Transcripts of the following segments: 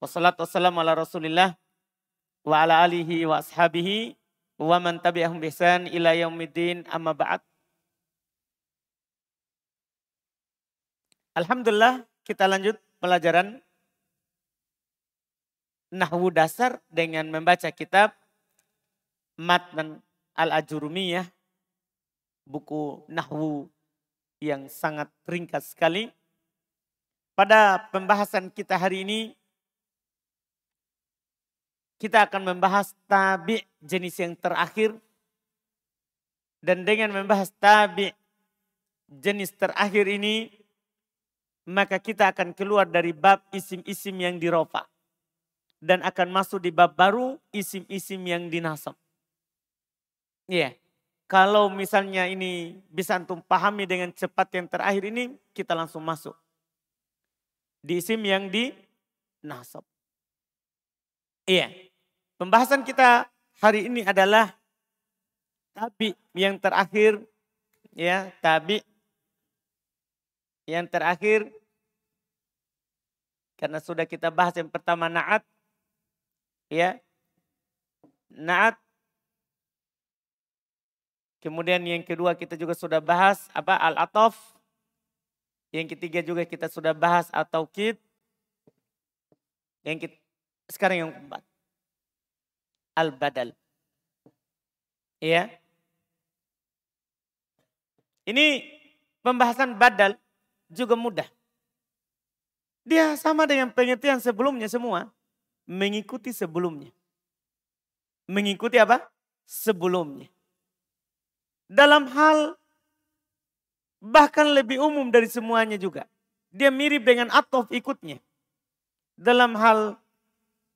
Wassalatu wassalamu ala rasulillah wa ala alihi wa ashabihi wa man tabi'ahum bihsan ila yaumiddin amma ba'd. Alhamdulillah kita lanjut pelajaran Nahwu dasar dengan membaca kitab Matnan Al-Ajurumiyah, buku Nahwu yang sangat ringkas sekali. Pada pembahasan kita hari ini, kita akan membahas tabi jenis yang terakhir. Dan dengan membahas tabi jenis terakhir ini, maka kita akan keluar dari bab isim-isim yang dirofa dan akan masuk di bab baru isim-isim yang dinasab. Iya. Yeah. Kalau misalnya ini bisa antum pahami dengan cepat yang terakhir ini, kita langsung masuk. Di isim yang di nasab. Iya. Pembahasan kita hari ini adalah tabi yang terakhir ya, tabi yang terakhir. Karena sudah kita bahas yang pertama naat ya. Naat. Kemudian yang kedua kita juga sudah bahas apa al atof yang ketiga juga kita sudah bahas atau kit yang kita, sekarang yang keempat al badal ya ini pembahasan badal juga mudah dia sama dengan pengertian sebelumnya semua mengikuti sebelumnya. Mengikuti apa? Sebelumnya. Dalam hal bahkan lebih umum dari semuanya juga. Dia mirip dengan atof ikutnya. Dalam hal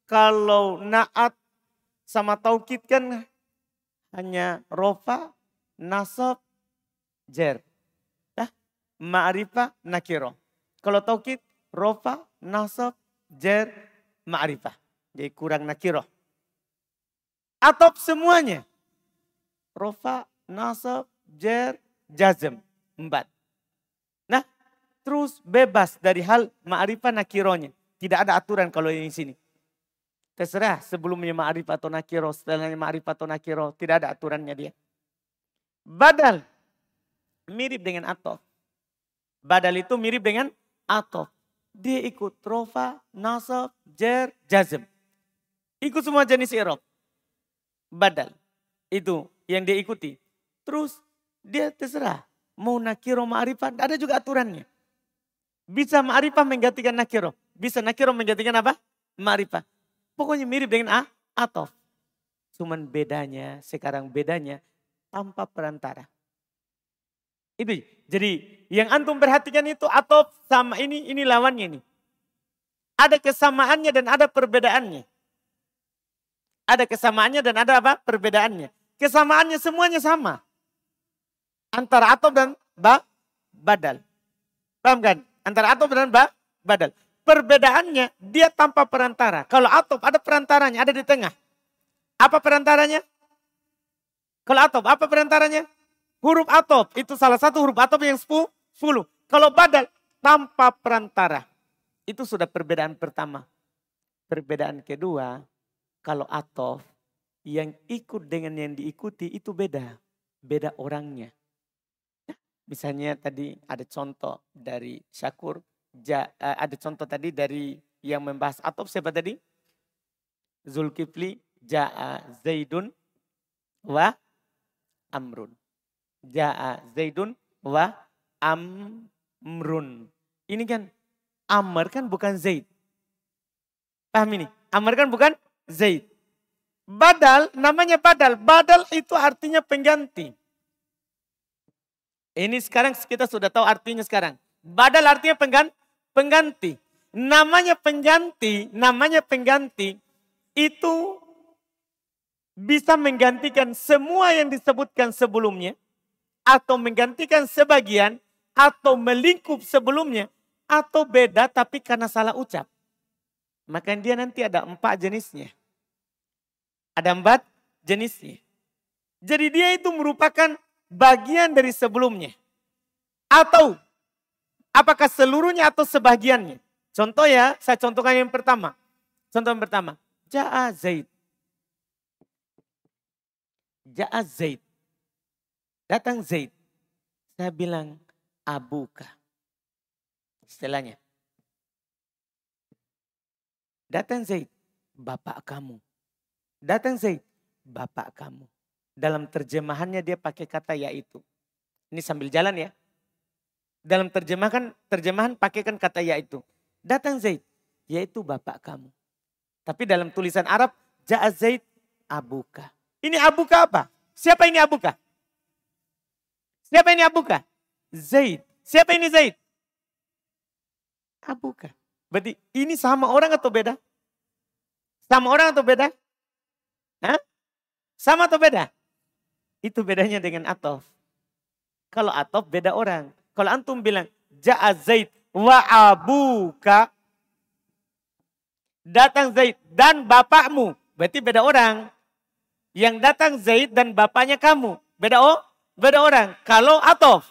kalau naat sama taukid kan hanya rofa, nasab, jer. Ya? Ma'rifah, nakiro. Kalau taukid, rofa, nasab, jer, ma'rifah. Jadi kurang nakiroh. Atop semuanya. Rofa, nasab, jer, jazm. Empat. Nah terus bebas dari hal ma'rifah nakirohnya. Tidak ada aturan kalau ini sini. Terserah sebelumnya ma'rifah atau nakiro, setelahnya ma'rifah atau nakiro. Tidak ada aturannya dia. Badal. Mirip dengan atof. Badal itu mirip dengan atof. Dia ikut rofa, nasab, jer, jazm. Ikut semua jenis irob. Badal. Itu yang dia ikuti. Terus dia terserah. Mau nakiro ma'rifah, ada juga aturannya. Bisa ma'rifah menggantikan nakiro. Bisa nakiro menggantikan apa? Ma'rifah. Pokoknya mirip dengan a, atof. Cuman bedanya, sekarang bedanya tanpa perantara. Itu. Jadi yang antum perhatikan itu atof sama ini, ini lawannya ini. Ada kesamaannya dan ada perbedaannya. Ada kesamaannya dan ada apa? Perbedaannya. Kesamaannya semuanya sama. Antara atop dan ba, badal. Paham kan? Antara atop dan ba, badal. Perbedaannya dia tanpa perantara. Kalau atop ada perantaranya, ada di tengah. Apa perantaranya? Kalau atop, apa perantaranya? Huruf atop, itu salah satu huruf atop yang sepuluh. Kalau badal, tanpa perantara. Itu sudah perbedaan pertama. Perbedaan kedua, kalau atof yang ikut dengan yang diikuti itu beda. Beda orangnya. Ya, misalnya tadi ada contoh dari Syakur. Ja, eh, ada contoh tadi dari yang membahas atof siapa tadi? Zulkifli ja'a Zaidun wa Amrun. Ja'a Zaidun wa Amrun. Ini kan Amr kan bukan Zaid. Paham ini? Amr kan bukan Zaid. Badal, namanya badal. Badal itu artinya pengganti. Ini sekarang kita sudah tahu artinya sekarang. Badal artinya pengganti. Pengganti. Namanya pengganti, namanya pengganti itu bisa menggantikan semua yang disebutkan sebelumnya atau menggantikan sebagian atau melingkup sebelumnya atau beda tapi karena salah ucap. Maka dia nanti ada empat jenisnya. Ada empat jenisnya. Jadi dia itu merupakan bagian dari sebelumnya. Atau apakah seluruhnya atau sebagiannya. Contoh ya, saya contohkan yang pertama. Contoh yang pertama. Ja'a Zaid. Ja'a Zaid. Datang Zaid. Saya bilang abuka. Istilahnya. Datang Zaid, bapak kamu. Datang Zaid, bapak kamu. Dalam terjemahannya dia pakai kata yaitu. Ini sambil jalan ya. Dalam terjemahan terjemahan pakaikan kata yaitu. Datang Zaid, yaitu bapak kamu. Tapi dalam tulisan Arab, Ja'a Zaid abuka. Ini abuka apa? Siapa ini abuka? Siapa ini abuka? Zaid. Siapa ini Zaid? Abuka. Berarti ini sama orang atau beda? Sama orang atau beda? Hah? Sama atau beda? Itu bedanya dengan Atof. Kalau Atof beda orang. Kalau antum bilang Ja'a Zaid wa abuka. Datang Zaid dan bapakmu. Berarti beda orang. Yang datang Zaid dan bapaknya kamu. Beda oh? Beda orang. Kalau Atof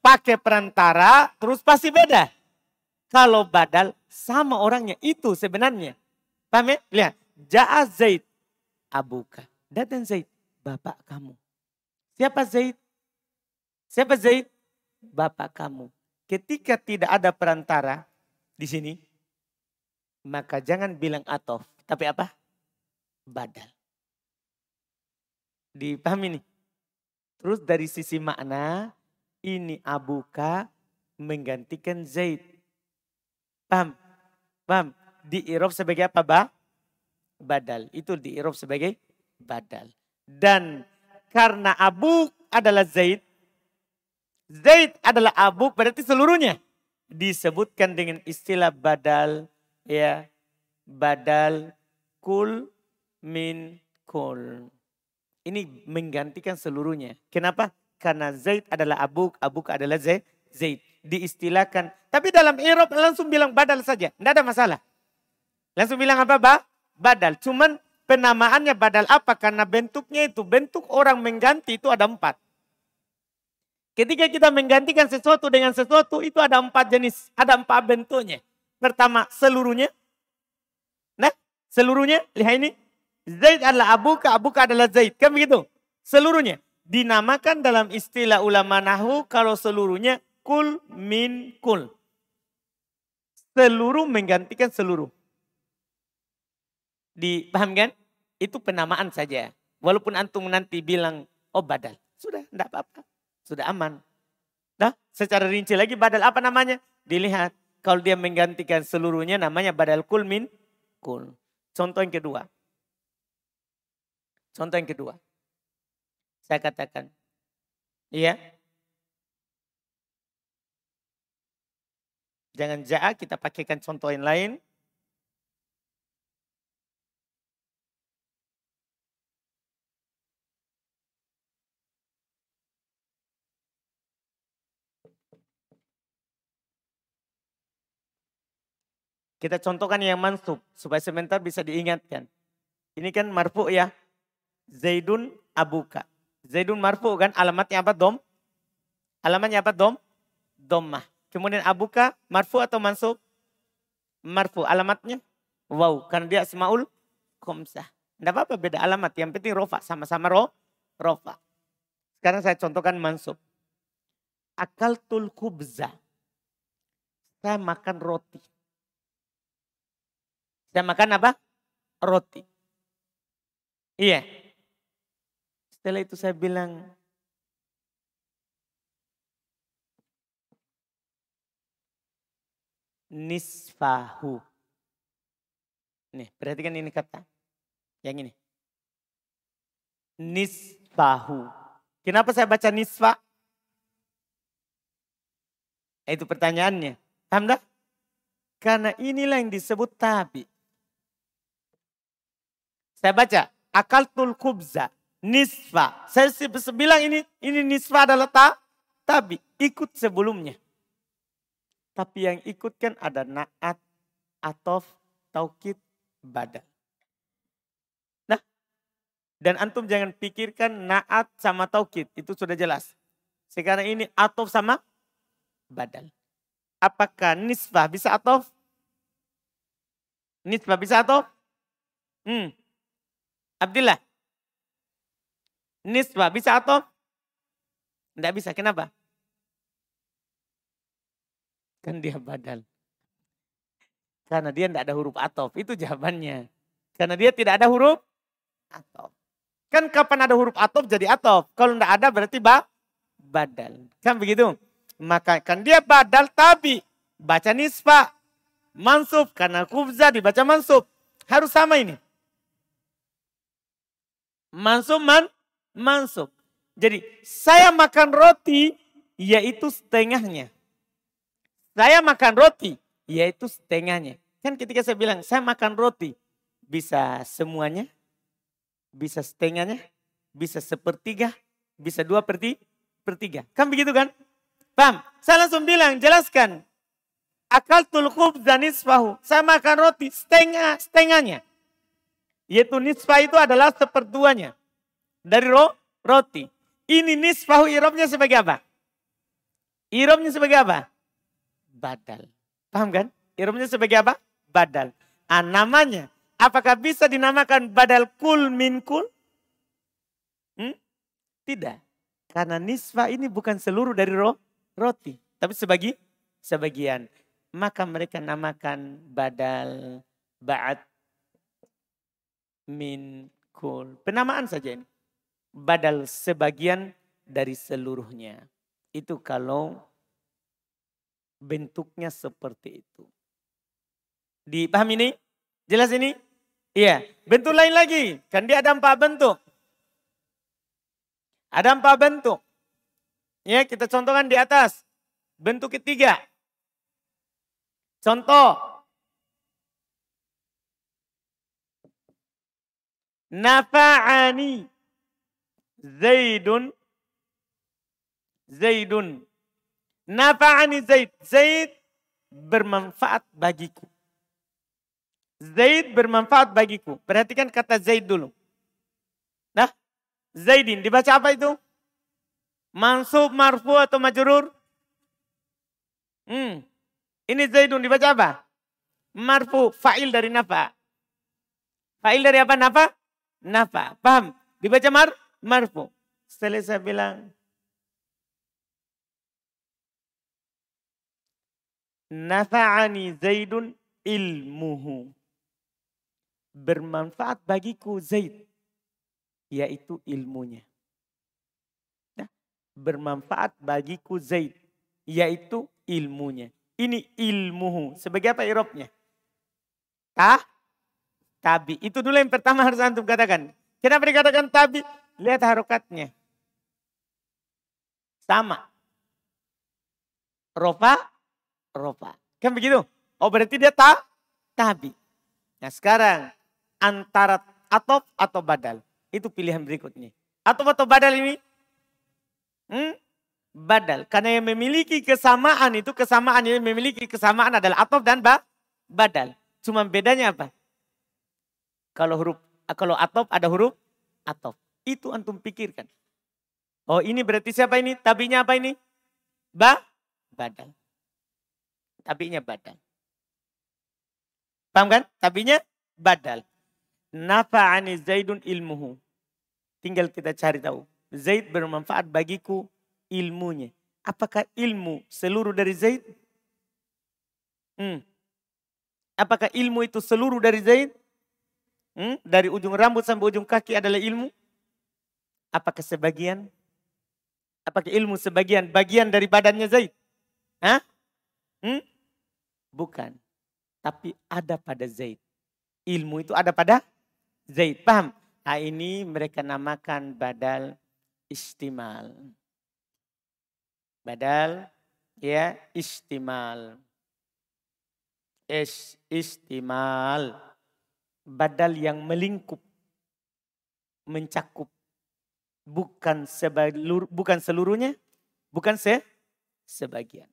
pakai perantara terus pasti beda. Kalau badal sama orangnya. Itu sebenarnya. Paham ya? Lihat. Ja'a Zaid abuka. Datang Zaid. Bapak kamu. Siapa Zaid? Siapa Zaid? Bapak kamu. Ketika tidak ada perantara di sini, maka jangan bilang atof. Tapi apa? Badal. Dipahami nih? Terus dari sisi makna, ini abuka menggantikan Zaid. Paham? Paham? Di Irob sebagai apa, Bah? Badal. Itu di Irob sebagai badal. Dan karena Abu adalah Zaid, Zaid adalah Abu berarti seluruhnya disebutkan dengan istilah badal ya badal kul min kul. Ini menggantikan seluruhnya. Kenapa? Karena Zaid adalah Abu, Abu adalah Zaid. Zaid diistilahkan. Tapi dalam Eropa langsung bilang badal saja. Tidak ada masalah. Langsung bilang apa, Ba? Badal. Cuman penamaannya badal apa? Karena bentuknya itu, bentuk orang mengganti itu ada empat. Ketika kita menggantikan sesuatu dengan sesuatu itu ada empat jenis, ada empat bentuknya. Pertama seluruhnya. Nah seluruhnya, lihat ini. Zaid adalah abuka, abuka adalah Zaid. Kan begitu? Seluruhnya. Dinamakan dalam istilah ulama nahu kalau seluruhnya kul min kul. Seluruh menggantikan seluruh. Dipaham kan? Itu penamaan saja. Walaupun antum nanti bilang, oh badal. Sudah, tidak apa-apa. Sudah aman. Nah, secara rinci lagi badal apa namanya? Dilihat. Kalau dia menggantikan seluruhnya namanya badal kul min kul. Contoh yang kedua. Contoh yang kedua. Saya katakan. Iya. Jangan ja'a kita pakaikan contoh yang lain. Kita contohkan yang mansub supaya sebentar bisa diingatkan. Ini kan marfu ya. Zaidun abuka. Zaidun marfu kan alamatnya apa dom? Alamatnya apa dom? Dommah. Kemudian abuka marfu atau mansub? Marfu. Alamatnya? Wow. Karena dia asmaul komsah. Tidak apa-apa beda alamat. Yang penting rofa. Sama-sama ro, rofa. Sekarang saya contohkan mansub. Akal tul kubza. Saya makan roti. Saya makan apa? Roti. Iya. Setelah itu saya bilang, nisfahu. Nih, perhatikan ini kata. Yang ini. Nisfahu. Kenapa saya baca nisfa? Itu pertanyaannya. Paham dah? Karena inilah yang disebut tabi. Saya baca, akaltul kubza, nisfa. Saya bilang ini ini nisfa adalah ta, tapi ikut sebelumnya. Tapi yang ikutkan ada naat, atof, taukid, badal. Nah, dan antum jangan pikirkan naat sama taukid, itu sudah jelas. Sekarang ini atof sama badal. Apakah nisfa bisa atof? Nisbah bisa atau? Hmm. Abdillah. Nisbah bisa atau? Tidak bisa. Kenapa? Kan dia badal. Karena dia tidak ada huruf atof. Itu jawabannya. Karena dia tidak ada huruf atof. Kan kapan ada huruf atof jadi atof. Kalau tidak ada berarti ba, badal. Kan begitu? Maka kan dia badal tapi baca nisbah. Mansub karena kubza dibaca mansub. Harus sama ini. Mansub man, mansub. Jadi saya makan roti yaitu setengahnya. Saya makan roti yaitu setengahnya. Kan ketika saya bilang saya makan roti bisa semuanya, bisa setengahnya, bisa sepertiga, bisa dua perti, pertiga. Kan begitu kan? Paham? Saya langsung bilang, jelaskan. Akal tulkub dan nisfahu. Saya makan roti setengah, setengahnya. Yaitu nisfah itu adalah seperduanya. Dari ro, roti. Ini nisfahu irobnya sebagai apa? Irobnya sebagai apa? Badal. Paham kan? Irobnya sebagai apa? Badal. Ah, namanya. Apakah bisa dinamakan badal kul min kul? Hmm? Tidak. Karena nisfa ini bukan seluruh dari ro, roti. Tapi sebagi, sebagian. Maka mereka namakan badal ba'at min kul. Penamaan saja ini. Badal sebagian dari seluruhnya. Itu kalau bentuknya seperti itu. Dipahami ini? Jelas ini? Iya. Bentuk lain lagi. Kan dia ada empat bentuk. Ada empat bentuk. Ya, kita contohkan di atas. Bentuk ketiga. Contoh. Nafa'ani Zaidun Zaidun Nafa'ani Zaid Zaid bermanfaat bagiku. Zaid bermanfaat bagiku. Perhatikan kata Zaid dulu. Nah, Zaidin dibaca apa itu? Mansub, marfu atau majrur? Hmm. Ini Zaidun dibaca apa? Marfu, fa'il dari nafa. Fa'il dari apa? Nafa? Nafa. Paham? Dibaca mar, marfu. Setelah saya bilang, Nafa'ani Zaidun ilmuhu. Bermanfaat bagiku Zaid. Yaitu ilmunya. Nah, bermanfaat bagiku Zaid. Yaitu ilmunya. Ini ilmuhu. Sebagai apa irobnya? Tah? Tabi. Itu dulu yang pertama harus antum katakan. Kenapa dikatakan tabi? Lihat harokatnya. Sama. Rofa, rofa. Kan begitu? Oh berarti dia tak tabi. Nah sekarang antara atop atau badal. Itu pilihan berikutnya. Atop atau badal ini? Hmm? Badal. Karena yang memiliki kesamaan itu kesamaan yang memiliki kesamaan adalah atop dan ba badal. Cuma bedanya apa? Kalau huruf kalau atop ada huruf atop. Itu antum pikirkan. Oh ini berarti siapa ini? Tabinya apa ini? Ba? Badal. Tabinya badal. Paham kan? Tabinya badal. Nafa'ani Zaidun ilmuhu. Tinggal kita cari tahu. Zaid bermanfaat bagiku ilmunya. Apakah ilmu seluruh dari Zaid? Hmm. Apakah ilmu itu seluruh dari Zaid? Hmm? Dari ujung rambut sampai ujung kaki adalah ilmu? Apakah sebagian? Apakah ilmu sebagian? Bagian dari badannya Zaid? Hah? Hmm? Bukan. Tapi ada pada Zaid. Ilmu itu ada pada Zaid. Paham? Nah ini mereka namakan badal istimal. Badal ya istimal. Es istimal badal yang melingkup, mencakup. Bukan sebalur, bukan seluruhnya, bukan se sebagian.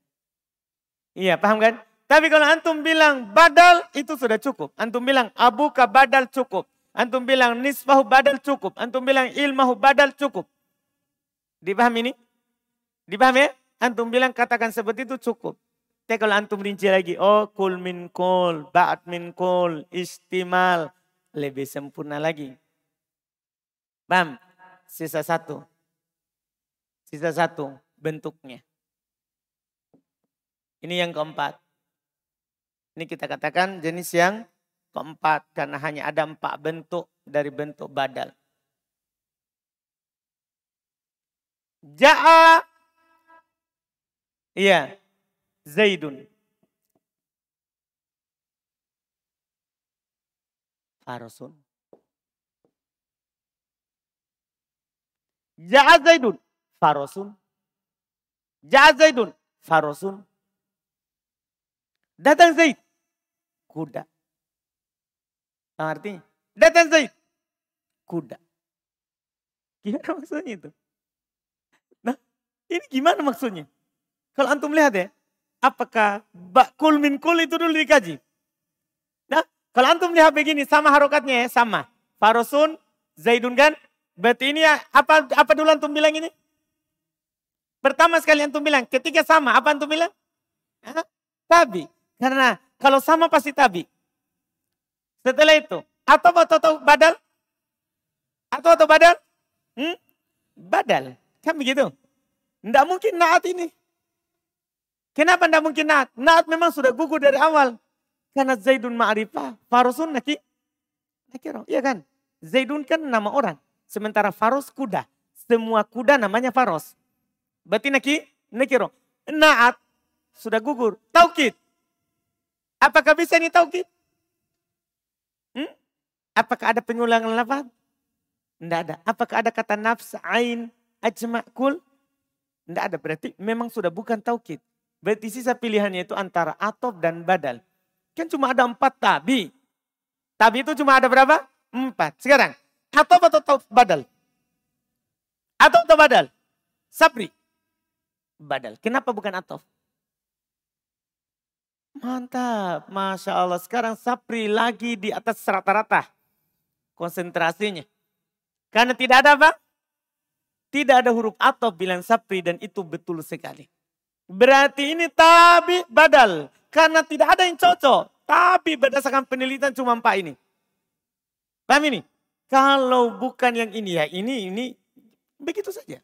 Iya, paham kan? Tapi kalau antum bilang badal itu sudah cukup. Antum bilang abuka badal cukup. Antum bilang nisfahu badal cukup. Antum bilang ilmahu badal cukup. Dipahami ini? Dipahami ya? Antum bilang katakan seperti itu cukup. Tapi kalau antum rinci lagi, oh kul min kul, ba'at min kul, istimal. Lebih sempurna lagi. Bam, sisa satu. Sisa satu bentuknya. Ini yang keempat. Ini kita katakan jenis yang keempat karena hanya ada empat bentuk dari bentuk badal. Ja'a Iya. Zaidun. Farosun. Ja'a Zaidun. Farosun. Ja'a Zaidun. Farosun. Datang Zaid. Kuda. Apa artinya? Datang Zaid. Kuda. Gimana maksudnya itu? Nah, ini gimana maksudnya? Kalau antum lihat ya, apakah kul min kul itu dulu dikaji? Nah, kalau antum lihat begini sama harokatnya ya, sama. Farosun, Zaidun kan? Berarti ini ya, apa apa dulu antum bilang ini? Pertama sekali antum bilang, ketika sama, apa antum bilang? Hah? Tabi. Karena kalau sama pasti tabi. Setelah itu, atau atau, atau badal? Atau atau badal? Hmm? Badal. Kan begitu? Tidak mungkin naat ini. Kenapa tidak mungkin naat? Naat memang sudah gugur dari awal. Karena Zaidun ma'rifah, Farusun naki. Nakiro, iya kan? Zaidun kan nama orang. Sementara Faros kuda. Semua kuda namanya Faros. Berarti naki, nakiro. Naat sudah gugur. Taukid. Apakah bisa ini taukid? Hmm? Apakah ada pengulangan lafaz? Tidak ada. Apakah ada kata nafs, ain, ajma, kul? Tidak ada. Berarti memang sudah bukan taukid. Berarti sisa pilihannya itu antara atob dan badal. Kan cuma ada empat tabi. Tabi itu cuma ada berapa? Empat. Sekarang, atob atau badal? Atob atau badal? Sapri. Badal. Kenapa bukan atob? Mantap, Masya Allah. Sekarang Sapri lagi di atas rata-rata konsentrasinya. Karena tidak ada apa? Tidak ada huruf atau bilang Sapri dan itu betul sekali. Berarti ini tabi badal. Karena tidak ada yang cocok. Tapi berdasarkan penelitian cuma empat ini. Paham ini? Kalau bukan yang ini ya ini, ini begitu saja.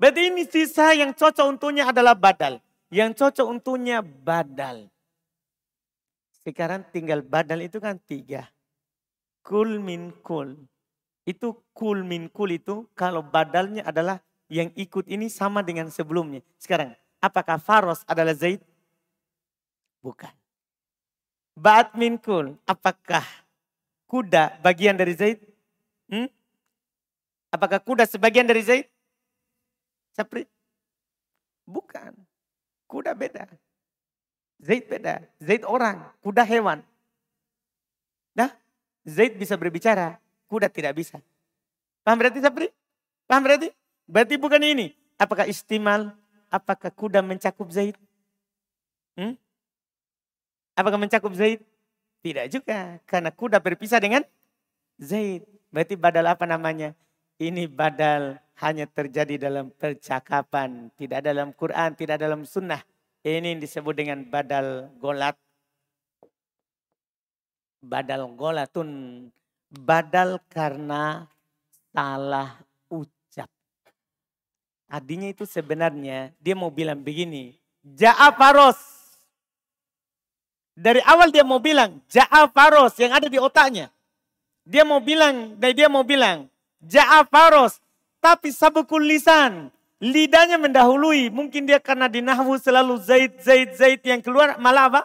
Berarti ini sisa yang cocok untuknya adalah badal. Yang cocok untuknya badal. Sekarang tinggal badal itu kan tiga. Kul min kul. Itu kul min kul itu kalau badalnya adalah yang ikut ini sama dengan sebelumnya. Sekarang apakah Faros adalah Zaid? Bukan. Ba'at min kul. Apakah kuda bagian dari Zaid? Hmm? Apakah kuda sebagian dari Zaid? Sapri? Bukan. Kuda beda. Zaid beda. Zaid orang, kuda hewan. Nah, Zaid bisa berbicara, kuda tidak bisa. Paham berarti Sapri? Paham berarti? Berarti bukan ini. Apakah istimal? Apakah kuda mencakup Zaid? Hmm? Apakah mencakup Zaid? Tidak juga. Karena kuda berpisah dengan Zaid. Berarti badal apa namanya? Ini badal hanya terjadi dalam percakapan. Tidak dalam Quran, tidak dalam sunnah. Ini disebut dengan badal golat. Badal golatun. Badal karena salah. Tadinya itu sebenarnya dia mau bilang begini. Ja'afaros. Dari awal dia mau bilang Ja'afaros yang ada di otaknya. Dia mau bilang, dia mau bilang Ja'afaros. Tapi sabukul lisan Lidahnya mendahului. Mungkin dia karena di nahwu selalu zaid, zaid, zaid. Yang keluar malah apa?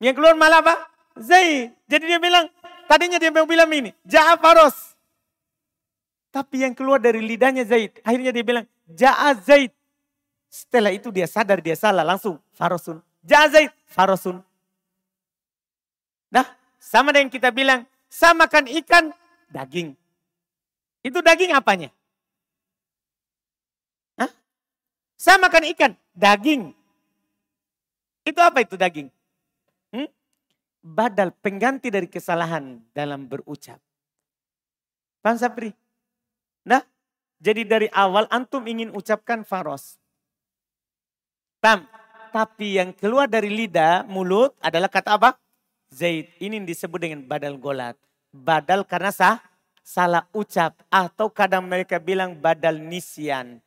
Yang keluar malah apa? Zaid. Jadi dia bilang, tadinya dia mau bilang ini, Ja'afaros. Tapi yang keluar dari lidahnya Zaid. Akhirnya dia bilang, Ja'a Zaid. Setelah itu dia sadar dia salah langsung Farosun. Ja'a Zaid, Farosun. Nah, sama dengan kita bilang, samakan ikan, daging. Itu daging apanya? Saya makan ikan, daging. Itu apa itu daging? Hmm? Badal pengganti dari kesalahan dalam berucap. Paham Sapri? Nah, jadi dari awal antum ingin ucapkan faros. Paham? Tapi yang keluar dari lidah, mulut adalah kata apa? Zaid. Ini disebut dengan badal golat. Badal karena sah, salah ucap. Atau kadang mereka bilang badal nisyan.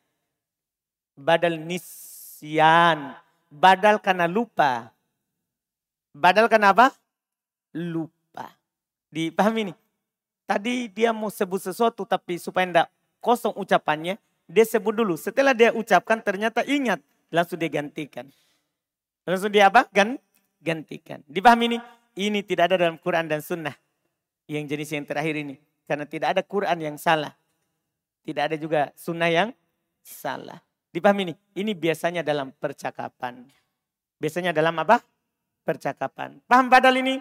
Badal nisyan. Badal karena lupa. Badal karena apa? Lupa. Dipahami ini? Tadi dia mau sebut sesuatu tapi supaya tidak kosong ucapannya. Dia sebut dulu. Setelah dia ucapkan ternyata ingat. Langsung dia gantikan. Langsung dia apa? Gan, gantikan. Dipahami ini? Ini tidak ada dalam Quran dan Sunnah. Yang jenis yang terakhir ini. Karena tidak ada Quran yang salah. Tidak ada juga Sunnah yang salah. Dipahami ini? Ini biasanya dalam percakapan. Biasanya dalam apa? Percakapan. Paham badal ini?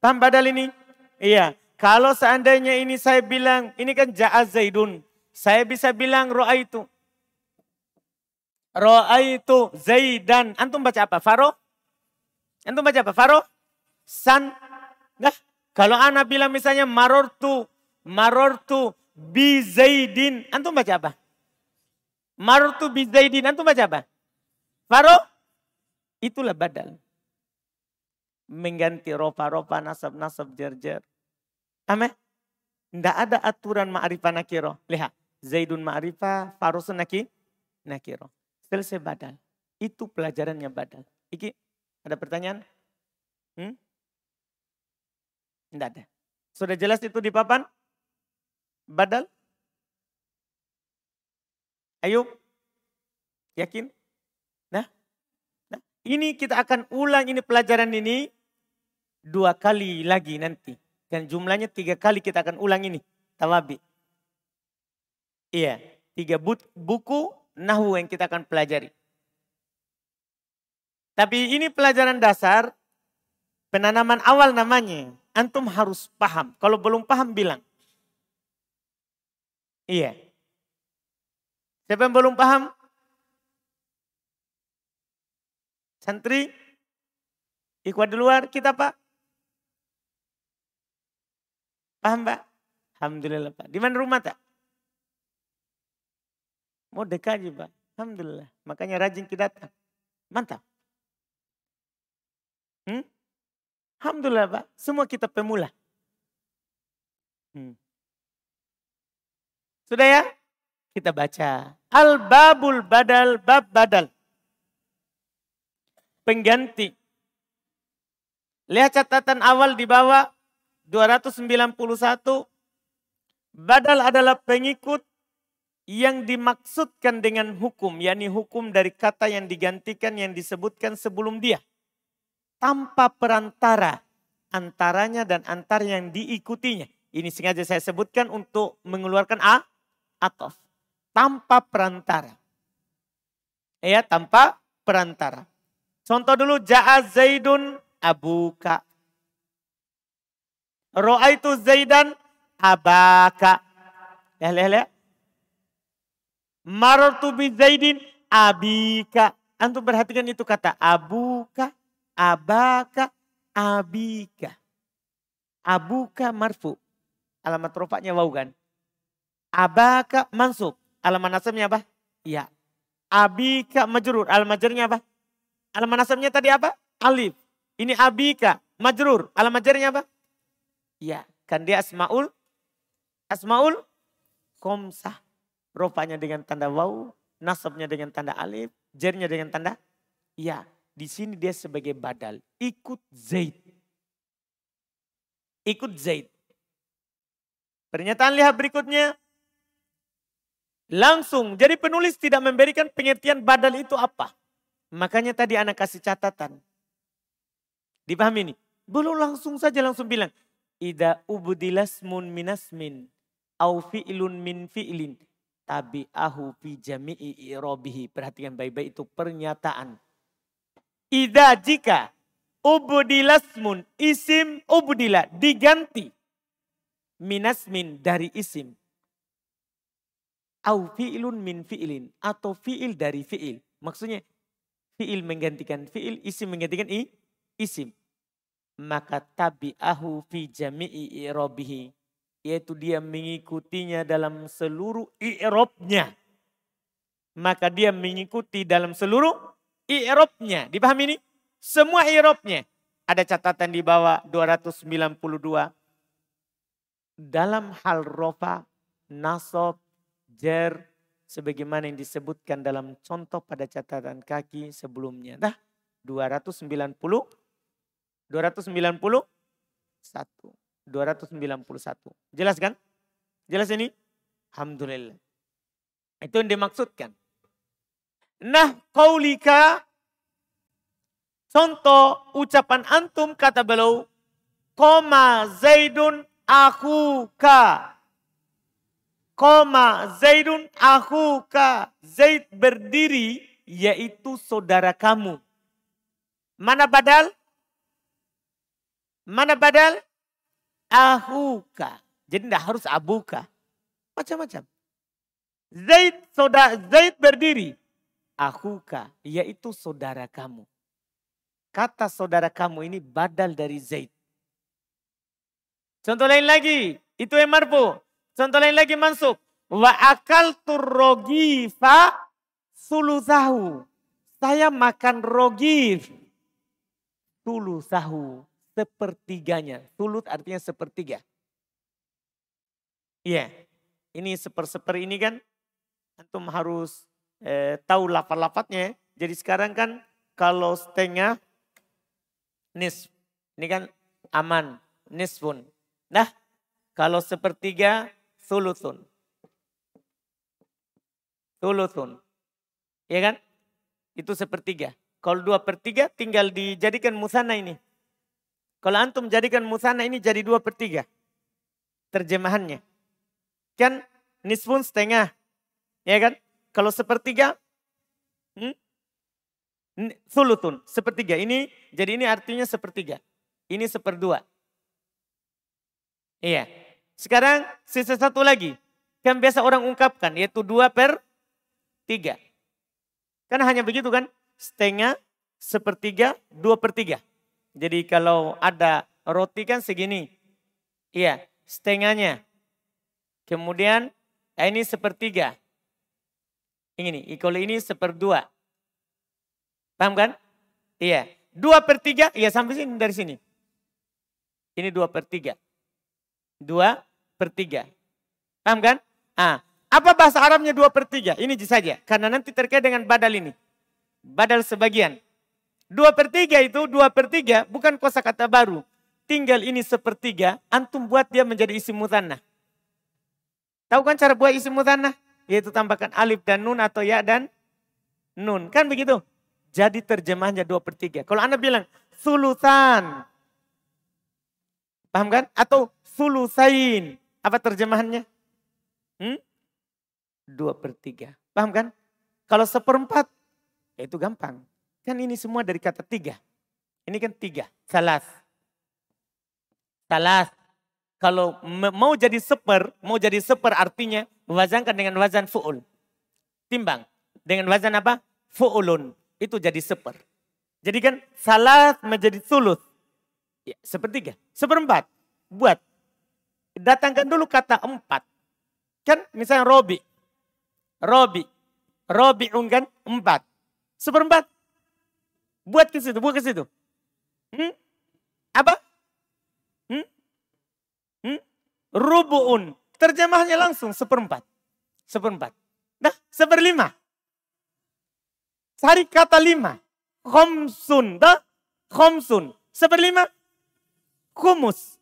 Paham badal ini? Iya. Kalau seandainya ini saya bilang, ini kan ja'az zaidun. Saya bisa bilang ro'a itu. Ra'aitu Zaidan. Antum baca apa? Faro? Antum baca apa? Faro? San? Nah, kalau anak bilang misalnya marortu, marortu bi Zaidin. Antum baca apa? Marortu bi Zaidin. Antum baca apa? Faro? Itulah badal. Mengganti ropa-ropa, nasab-nasab, jer-jer. Amin? Tidak ada aturan ma'rifah nakiro. Lihat. Zaidun ma'rifah, farosun nakiro. Selesai badal. Itu pelajarannya badal. Iki, ada pertanyaan? Hmm? Tidak ada. Sudah jelas itu di papan? Badal? Ayo. Yakin? Nah, nah, ini kita akan ulang ini pelajaran ini dua kali lagi nanti. Dan jumlahnya tiga kali kita akan ulang ini. Tawabi. Iya, tiga buku nahu yang kita akan pelajari. Tapi ini pelajaran dasar, penanaman awal namanya. Antum harus paham. Kalau belum paham bilang. Iya. Siapa yang belum paham? Santri? Ikhwan di luar kita pak? Paham pak? Alhamdulillah pak. Di mana rumah tak? Mau dekat aja Pak. Alhamdulillah. Makanya rajin kita datang. Mantap. Hmm? Alhamdulillah Pak. Semua kita pemula. Hmm. Sudah ya? Kita baca. Al-babul badal, bab badal. Pengganti. Lihat catatan awal di bawah 291. Badal adalah pengikut yang dimaksudkan dengan hukum, yakni hukum dari kata yang digantikan yang disebutkan sebelum dia. Tanpa perantara antaranya dan antar yang diikutinya. Ini sengaja saya sebutkan untuk mengeluarkan a atau tanpa perantara. Ya, tanpa perantara. Contoh dulu ja'a Zaidun abuka. Ro'aitu Zaidan abaka. Ya, lihat, lihat. Marartu bi Zaidin abika. Antum perhatikan itu kata abuka, abaka, abika. Abuka marfu. Alamat rofaknya wau kan. Abaka mansub. Alamat nasabnya apa? Iya. Abika majrur. Alamat jarnya apa? Alamat nasabnya tadi apa? Alif. Ini abika majrur. Alamat jarnya apa? Iya. Kan dia asmaul. Asmaul komsah. Rofanya dengan tanda waw, nasabnya dengan tanda alif, jernya dengan tanda ya. Di sini dia sebagai badal. Ikut Zaid. Ikut Zaid. Pernyataan lihat berikutnya. Langsung, jadi penulis tidak memberikan pengertian badal itu apa. Makanya tadi anak kasih catatan. Dipahami ini? Belum langsung saja langsung bilang. Ida ubudilasmun minasmin. Au fi'lun min fi'lin tabi'ahu fi jami'i irobihi. Perhatikan baik-baik itu pernyataan. Ida jika ubudilasmun isim ubudila diganti minasmin dari isim. Au fi'ilun min fi'ilin atau fi'il dari fi'il. Maksudnya fi'il menggantikan fi'il, isim menggantikan i, isim. Maka tabi'ahu fi jami'i irobihi yaitu dia mengikutinya dalam seluruh i'robnya. Maka dia mengikuti dalam seluruh i'robnya. Dipahami ini? Semua i'robnya. Ada catatan di bawah 292. Dalam hal rofa, nasob, jer, sebagaimana yang disebutkan dalam contoh pada catatan kaki sebelumnya. Dah 290 291 291. Jelas kan? Jelas ini? Alhamdulillah. Itu yang dimaksudkan. Nah, kaulika contoh ucapan antum kata beliau koma Zaidun akuka. Koma Zaidun akuka. Zaid berdiri yaitu saudara kamu. Mana badal? Mana badal? Ahuka. Jadi tidak harus abuka. Macam-macam. Zaid saudara Zaid berdiri. Ahuka, yaitu saudara kamu. Kata saudara kamu ini badal dari Zaid. Contoh lain lagi, itu yang marfu. Contoh lain lagi masuk. Wa akal turrogifa sulusahu. Saya makan rogif. Sulusahu. Sepertiganya. Sulut artinya sepertiga. Iya. Yeah. Ini seper-seper ini kan antum harus eh, tahu lapat-lapatnya. Jadi sekarang kan kalau setengah nis ini kan aman nisfun. Nah kalau sepertiga sulusun. Sulusun. Ya kan? Itu sepertiga. Kalau dua per tiga tinggal dijadikan musana ini. Kalau antum jadikan musana ini jadi dua per tiga. Terjemahannya. Kan nisfun setengah. Ya kan? Kalau sepertiga. Hmm? Sulutun. Sepertiga. Ini jadi ini artinya sepertiga. Ini seperdua. Iya. Sekarang sisa satu lagi. Kan biasa orang ungkapkan yaitu dua per tiga. Kan hanya begitu kan? Setengah, sepertiga, dua per tiga. Jadi kalau ada roti kan segini. Iya, setengahnya. Kemudian ya ini sepertiga. Ini, kalau ini seperdua. Paham kan? Iya. Dua per tiga, iya sampai sini dari sini. Ini dua per tiga. Dua per tiga. Paham kan? Ah, apa bahasa Arabnya dua per tiga? Ini saja. Karena nanti terkait dengan badal ini. Badal sebagian. Dua per tiga itu, dua per tiga bukan kosa kata baru. Tinggal ini sepertiga, antum buat dia menjadi isi mutanah. Tahu kan cara buat isi mutanah? Yaitu tambahkan alif dan nun atau ya dan nun. Kan begitu? Jadi terjemahnya dua per tiga. Kalau anda bilang sulusan. Paham kan? Atau sulusain. Apa terjemahannya? Hmm? Dua per tiga. Paham kan? Kalau seperempat, ya itu gampang. Kan ini semua dari kata tiga. Ini kan tiga, salas. Salas. Kalau mau jadi seper, mau jadi seper artinya wazankan dengan wazan fu'ul. Timbang. Dengan wazan apa? Fu'ulun. Itu jadi seper. Jadi kan salas menjadi sulut. Ya, sepertiga. Seperempat. Buat. Datangkan dulu kata empat. Kan misalnya robi. Robi. Robiun kan empat. Seperempat. Buat ke situ, buat ke situ. Hmm? Apa? Hmm? Hmm? Rubuun. Terjemahnya langsung seperempat. Seperempat. Nah, seperlima. Cari kata lima. Khomsun. Dah? Khomsun. Seperlima. Kumus.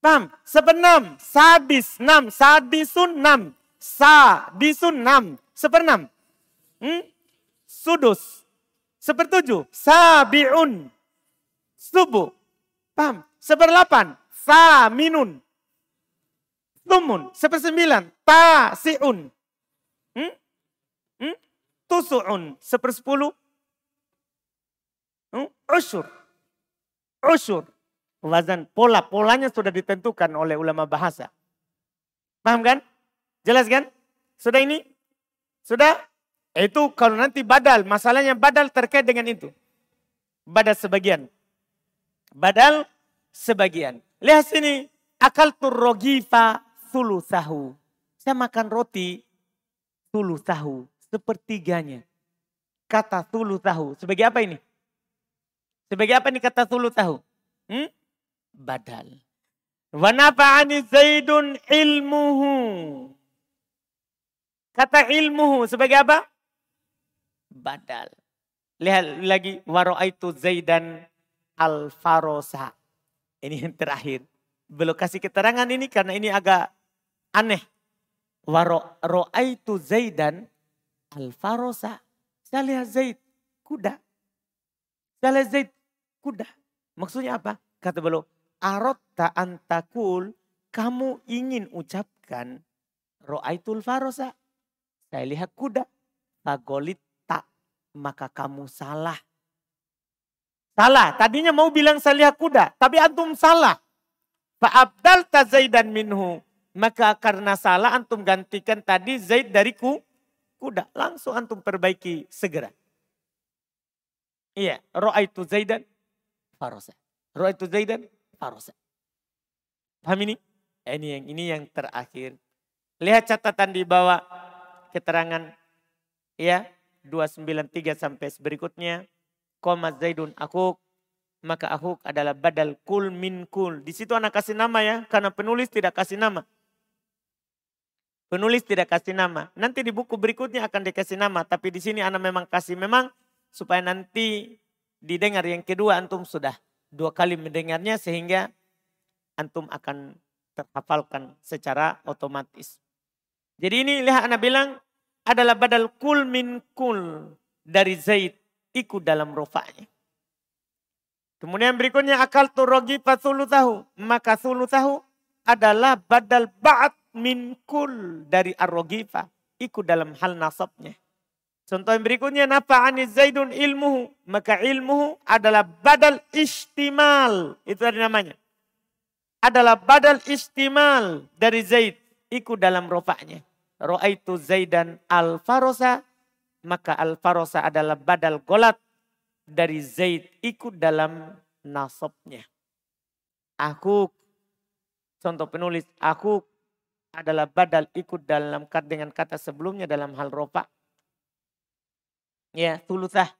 Paham? Seperenam. Sadis. Enam. Sadisun enam. Sadisun enam. Seperenam. Hmm? Sudus. Sepertujuh, sabiun. Subuh. Paham? Seperlapan, saminun. Tumun. Sepersembilan, tasiun. Hmm? Hmm? Tusu'un. Sepersepuluh. Hmm? Usyur. Usyur. Wazan pola, polanya sudah ditentukan oleh ulama bahasa. Paham kan? Jelas kan? Sudah ini? Sudah? Itu kalau nanti badal, masalahnya badal terkait dengan itu. Badal sebagian. Badal sebagian. Lihat sini, akal turrogifa sulusahu. Saya makan roti sulusahu, sepertiganya. kata tulu tahu. Sebagai apa ini? Sebagai apa ini kata tulu tahu? Hmm? Badal. Wa nafa'ani Zaidun ilmuhu. Kata ilmuhu sebagai apa? Badal. Lihat lagi waro'aitu Zaidan al-farosa. Ini yang terakhir. Belum kasih keterangan ini karena ini agak aneh. Waro'aitu Zaidan al-farosa. Saya lihat Zaid, kuda. Saya lihat Zaid, kuda. Maksudnya apa? Kata beliau, arotta antakul, kamu ingin ucapkan ro'aitul farosa. Saya lihat kuda. Fagolit maka kamu salah. Salah. Tadinya mau bilang saya lihat kuda, tapi antum salah. Fa'abdal Zaidan minhu. Maka karena salah antum gantikan tadi Zaid dari ku, kuda. Langsung antum perbaiki segera. Iya, ro'aitu Zaidan farosa. Ro'aitu Zaidan farosa. Paham ini? Ini yang ini yang terakhir. Lihat catatan di bawah keterangan ya 293 sampai berikutnya. Koma Zaidun akuk. Maka akuk adalah badal kul min kul. Di situ anak kasih nama ya. Karena penulis tidak kasih nama. Penulis tidak kasih nama. Nanti di buku berikutnya akan dikasih nama. Tapi di sini anak memang kasih memang. Supaya nanti didengar yang kedua antum sudah dua kali mendengarnya. Sehingga antum akan terhafalkan secara otomatis. Jadi ini lihat anak bilang adalah badal kul min kul dari Zaid ikut dalam rofanya. Kemudian berikutnya akal turogi fasulu tahu. Maka sulu tahu adalah badal ba'at min kul dari arrogifa. Ikut dalam hal nasabnya. Contoh yang berikutnya nafa'ani zaidun ilmuhu. Maka ilmuhu adalah badal istimal. Itu ada namanya. Adalah badal istimal dari Zaid. Ikut dalam rofaknya. Ro'aitu Zaidan al-Farosa. Maka al-Farosa adalah badal golat dari Zaid ikut dalam nasabnya. Aku, contoh penulis, aku adalah badal ikut dalam dengan kata sebelumnya dalam hal rofa. Ya, tulusah.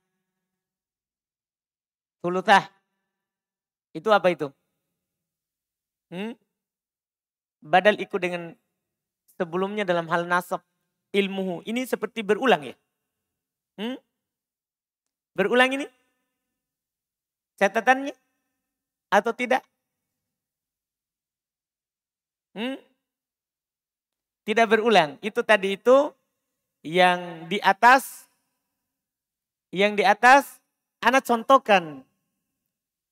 Tulusah. Itu apa itu? Hmm? Badal ikut dengan sebelumnya dalam hal nasab ilmuhu. Ini seperti berulang ya. Hmm? Berulang ini? Catatannya? Atau tidak? Hmm? Tidak berulang. Itu tadi itu yang di atas yang di atas anak contohkan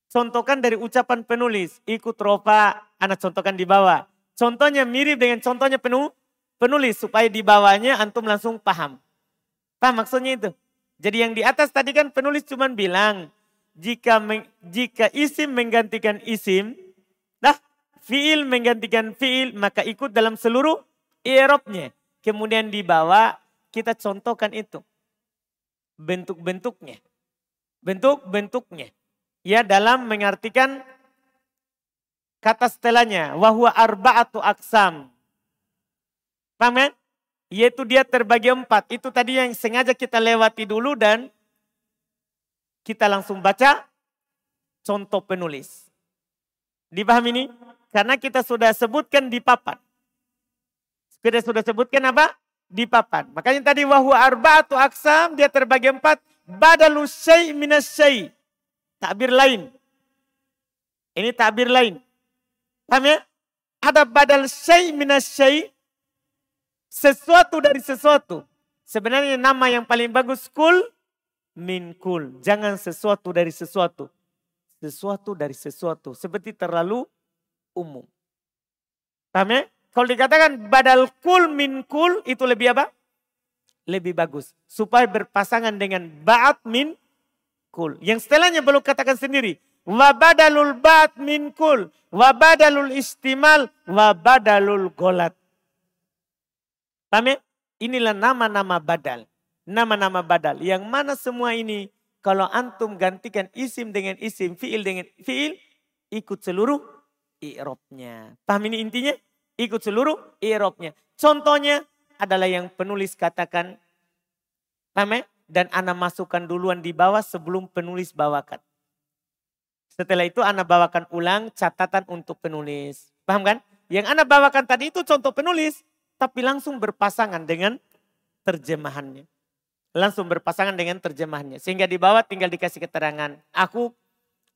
contohkan dari ucapan penulis ikut rofa anak contohkan di bawah contohnya mirip dengan contohnya penuh penulis supaya di bawahnya antum langsung paham. Paham maksudnya itu? Jadi yang di atas tadi kan penulis cuma bilang jika jika isim menggantikan isim, dah fiil menggantikan fiil maka ikut dalam seluruh i'rabnya. Kemudian di bawah kita contohkan itu. Bentuk-bentuknya. Bentuk-bentuknya. Ya dalam mengartikan kata setelahnya. Wahwa arba'atu aksam. Paham kan? Yaitu dia terbagi empat. Itu tadi yang sengaja kita lewati dulu dan kita langsung baca contoh penulis. Dipahami ini? Karena kita sudah sebutkan di papan. Kita sudah sebutkan apa? Di papan. Makanya tadi wahwa arba'atu aksam dia terbagi empat. Badalu syai minas syai. Takbir lain. Ini takbir lain. Paham ya? Ada badal syai minas syai sesuatu dari sesuatu. Sebenarnya nama yang paling bagus kul min kul. Jangan sesuatu dari sesuatu. Sesuatu dari sesuatu. Seperti terlalu umum. Paham ya? Kalau dikatakan badal kul min kul itu lebih apa? Lebih bagus. Supaya berpasangan dengan ba'at min kul. Yang setelahnya belum katakan sendiri. Wabadalul ba'at min kul. Wabadalul istimal. Wabadalul golat. Paham ya? Inilah nama-nama badal. Nama-nama badal. Yang mana semua ini kalau antum gantikan isim dengan isim, fiil dengan fiil, ikut seluruh i'robnya. Paham ini intinya? Ikut seluruh i'robnya. Contohnya adalah yang penulis katakan, paham ya? Dan Ana masukkan duluan di bawah sebelum penulis bawakan. Setelah itu Ana bawakan ulang catatan untuk penulis. Paham kan? Yang Ana bawakan tadi itu contoh penulis. Tapi langsung berpasangan dengan terjemahannya. Langsung berpasangan dengan terjemahannya. Sehingga di bawah tinggal dikasih keterangan. Aku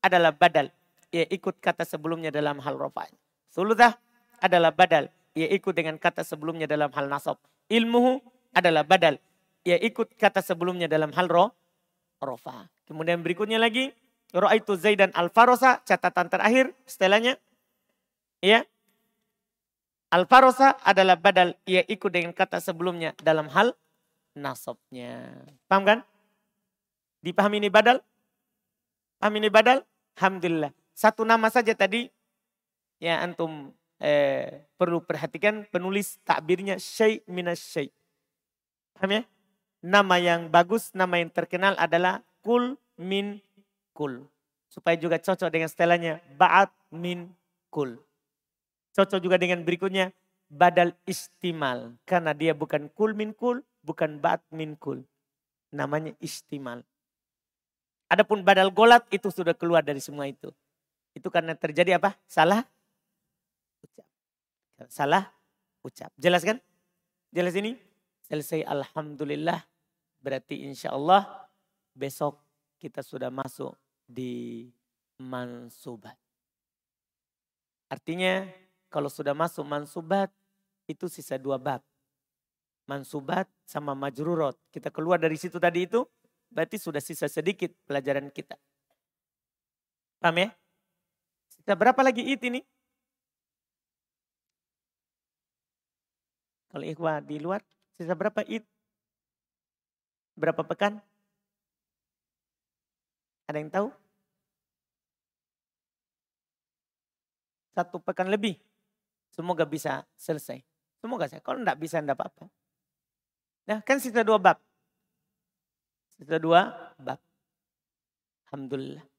adalah badal. Ia ikut kata sebelumnya dalam hal rofa'nya. Suludah adalah badal. Ia ikut dengan kata sebelumnya dalam hal nasab. Ilmuhu adalah badal. Ia ikut kata sebelumnya dalam hal roh, rofa. Kemudian berikutnya lagi, Ro'aitu Zaidan al-Farosa, catatan terakhir setelahnya. Ya. Al-Farosa adalah badal, ia ikut dengan kata sebelumnya dalam hal nasabnya. Paham kan? Dipahami ini badal? Paham ini badal? Alhamdulillah. Satu nama saja tadi, ya antum eh, perlu perhatikan penulis takbirnya syai minas syai. Paham ya? Nama yang bagus, nama yang terkenal adalah kul min kul. Supaya juga cocok dengan setelahnya ba'at min kul. Cocok juga dengan berikutnya badal istimal. Karena dia bukan kul min kul, bukan ba'at min kul. Namanya istimal. Adapun badal golat itu sudah keluar dari semua itu. Itu karena terjadi apa? Salah ucap. Salah ucap. Jelas kan? Jelas ini? Selesai Alhamdulillah. Berarti insya Allah besok kita sudah masuk di mansubat. Artinya kalau sudah masuk mansubat itu sisa dua bab. Mansubat sama majrurot. Kita keluar dari situ tadi itu berarti sudah sisa sedikit pelajaran kita. Paham ya? Sisa berapa lagi it ini? Kalau ikhwah di luar, sisa berapa id? Berapa pekan? Ada yang tahu? Satu pekan lebih. Semoga bisa selesai. Semoga saya. Kalau enggak bisa enggak apa-apa. Nah kan sisa dua bab. Sisa dua bab. Alhamdulillah.